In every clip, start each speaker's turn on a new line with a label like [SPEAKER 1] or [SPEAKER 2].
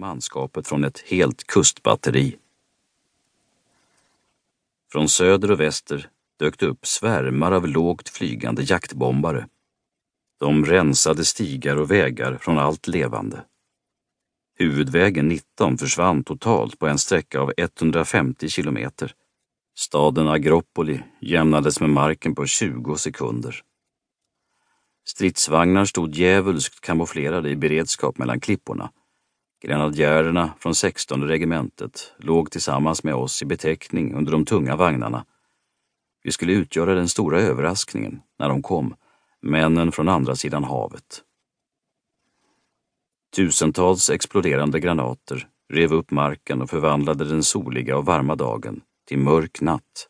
[SPEAKER 1] manskapet från ett helt kustbatteri. Från söder och väster dök det upp svärmar av lågt flygande jaktbombare. De rensade stigar och vägar från allt levande. Huvudvägen 19 försvann totalt på en sträcka av 150 kilometer. Staden Agropoli jämnades med marken på 20 sekunder. Stridsvagnar stod djävulskt kamouflerade i beredskap mellan klipporna. Grenadjärerna från 16 regementet låg tillsammans med oss i beteckning under de tunga vagnarna. Vi skulle utgöra den stora överraskningen när de kom, männen från andra sidan havet. Tusentals exploderande granater rev upp marken och förvandlade den soliga och varma dagen till mörk natt.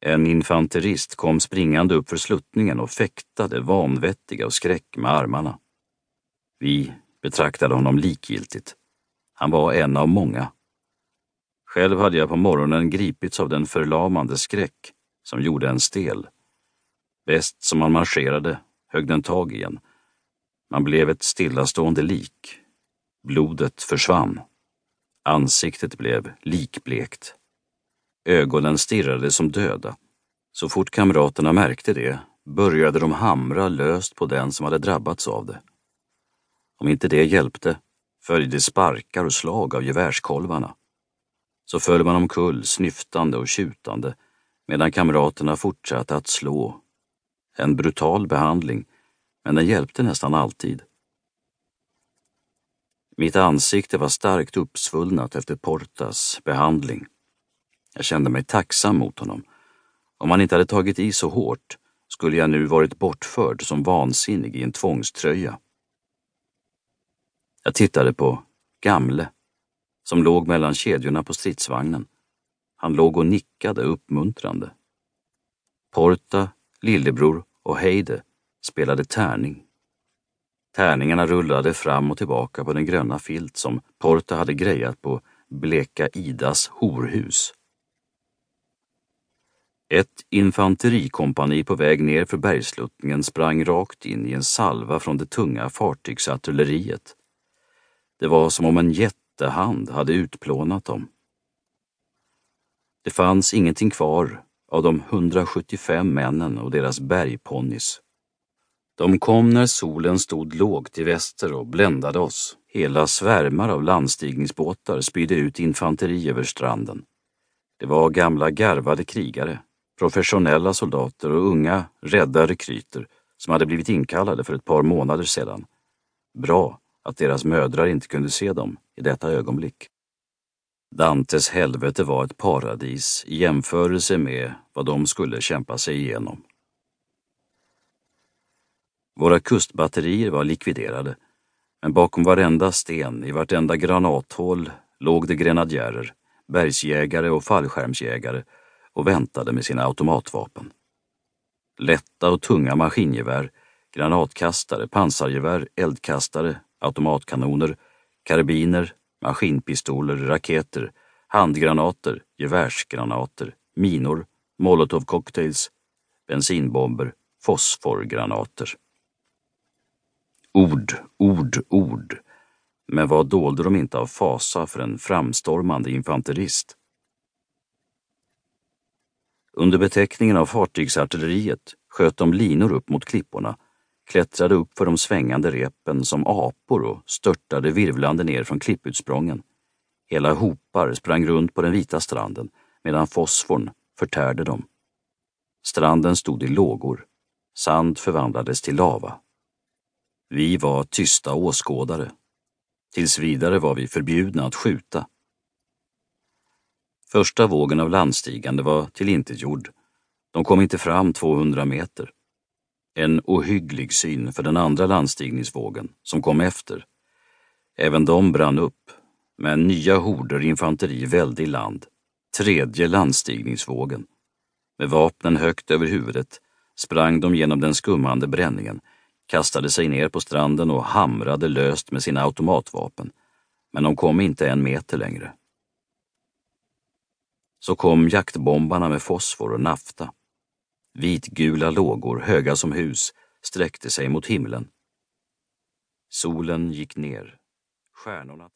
[SPEAKER 1] En infanterist kom springande upp för sluttningen och fäktade vanvettiga och skräck med armarna. Vi betraktade honom likgiltigt. Han var en av många. Själv hade jag på morgonen gripits av den förlamande skräck som gjorde en stel. Bäst som man marscherade högg den tag igen. Man blev ett stillastående lik. Blodet försvann. Ansiktet blev likblekt. Ögonen stirrade som döda. Så fort kamraterna märkte det började de hamra löst på den som hade drabbats av det. Om inte det hjälpte följde sparkar och slag av gevärskolvarna. Så föll man omkull snyftande och tjutande medan kamraterna fortsatte att slå. En brutal behandling, men den hjälpte nästan alltid. Mitt ansikte var starkt uppsvullnat efter Portas behandling. Jag kände mig tacksam mot honom. Om han inte hade tagit i så hårt skulle jag nu varit bortförd som vansinnig i en tvångströja. Jag tittade på Gamle, som låg mellan kedjorna på stridsvagnen. Han låg och nickade uppmuntrande. Porta, lillebror och Heide spelade tärning. Tärningarna rullade fram och tillbaka på den gröna filt som Porta hade grejat på Bleka Idas horhus. Ett infanterikompani på väg ner för bergsluttningen sprang rakt in i en salva från det tunga fartygsartilleriet. Det var som om en jättehand hade utplånat dem. Det fanns ingenting kvar av de 175 männen och deras bergponnys. De kom när solen stod lågt i väster och bländade oss. Hela svärmar av landstigningsbåtar spydde ut infanteri över stranden. Det var gamla garvade krigare, professionella soldater och unga, rädda rekryter som hade blivit inkallade för ett par månader sedan. Bra att deras mödrar inte kunde se dem i detta ögonblick. Dantes helvete var ett paradis i jämförelse med vad de skulle kämpa sig igenom. Våra kustbatterier var likviderade, men bakom varenda sten, i vartenda granathål låg det grenadjärer, bergsjägare och fallskärmsjägare och väntade med sina automatvapen. Lätta och tunga maskingevär, granatkastare, pansargevär, eldkastare, automatkanoner, karbiner, maskinpistoler, raketer, handgranater, gevärsgranater, minor, molotovcocktails, bensinbomber, fosforgranater. Ord, ord, ord. Men vad dolde de inte av fasa för en framstormande infanterist? Under beteckningen av fartygsartilleriet sköt de linor upp mot klipporna, klättrade upp för de svängande repen som apor och störtade virvlande ner från klipputsprången. Hela hopar sprang runt på den vita stranden medan fosforn förtärde dem. Stranden stod i lågor. Sand förvandlades till lava. Vi var tysta åskådare. Tills vidare var vi förbjudna att skjuta. Första vågen av landstigande var tillintetgjord. De kom inte fram 200 meter. En ohygglig syn för den andra landstigningsvågen, som kom efter. Även de brann upp, men nya horder infanteri välde i land. Tredje landstigningsvågen. Med vapnen högt över huvudet sprang de genom den skummande bränningen, kastade sig ner på stranden och hamrade löst med sina automatvapen. Men de kom inte en meter längre. Så kom jaktbombarna med fosfor och nafta. Vitgula lågor, höga som hus, sträckte sig mot himlen. Solen gick ner. Stjärnorna